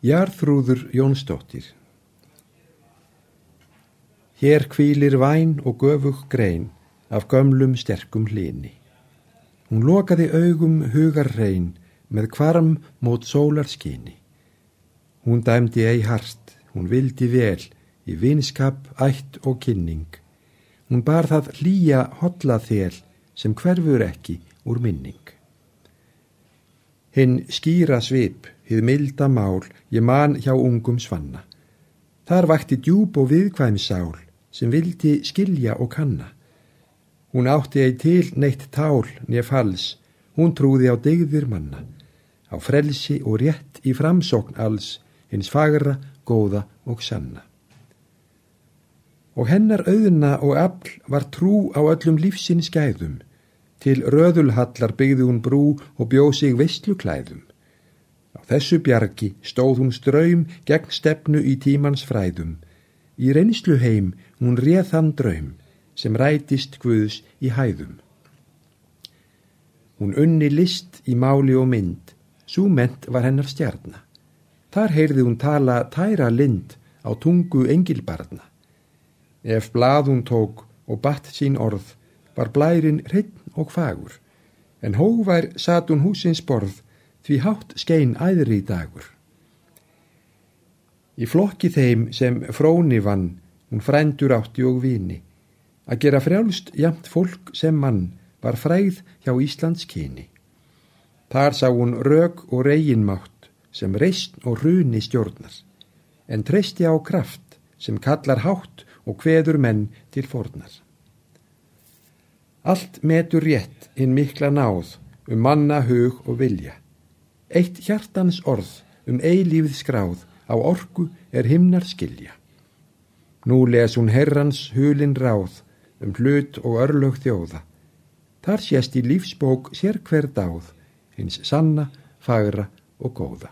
Jarþrúður Jónsdóttir Hér kvílir væn og göfug grein af gömlum sterkum hlini. Hún lokaði augum hugar reyn með kvarm mót sólar skini. Hún dæmdi ei hart, hún vildi vel í vinskap, ætt og kynning. Hún bar það hlýja hotla þél sem hverfur ekki úr minning. Hinn skýra svip hið milda mál ég man hjá ungum svanna. Þar vakti djúb og viðkvæm sál sem vildi skilja og kanna. Hún átti ei til neitt tál nýja fals, hún trúði á degðir manna, á frelsi og rétt í framsókn alls, hins fagra, góða og sanna. Og hennar auðna og afl var trú á öllum lífsins gæðum, til röðulhallar byggði hún brú og bjóð sig veistluklæðum. Þessu bjargi stóð hún ströym gegn stefnu í tímans fræðum. Í reynslu heim hún reð þann draum sem rætist Guðs í hæðum. Hún unni list í máli og mynd, svo ment var hennar stjarnar. Þar heyrði hún tala tæra lind á tungu engilbarna. Ef blað hún tók og batt sín orð, var blærin hreitn og fagur, en hóvær sat hún húsins borð því hátt skein æðri dagur. Í flokki þeim sem fróni vann, hún frændur átti og vini, að gera frjálst jamt fólk sem mann var fræð hjá Íslands kyni. Þar sá hún rög og reginmátt sem reist og hruni stjórnar, en treysti á kraft sem kallar hátt og hveður menn til fornar. Allt metur rétt hinn mikla náð um manna hug og vilja. Eitt hjartans orð um eilífið skráð á orgu er himnar skilja. Nú les hún herrans hulin ráð um hlut og örlög þjóða. Þar sést í lífsbók sér hver dáð, hins sanna, fagra og góða.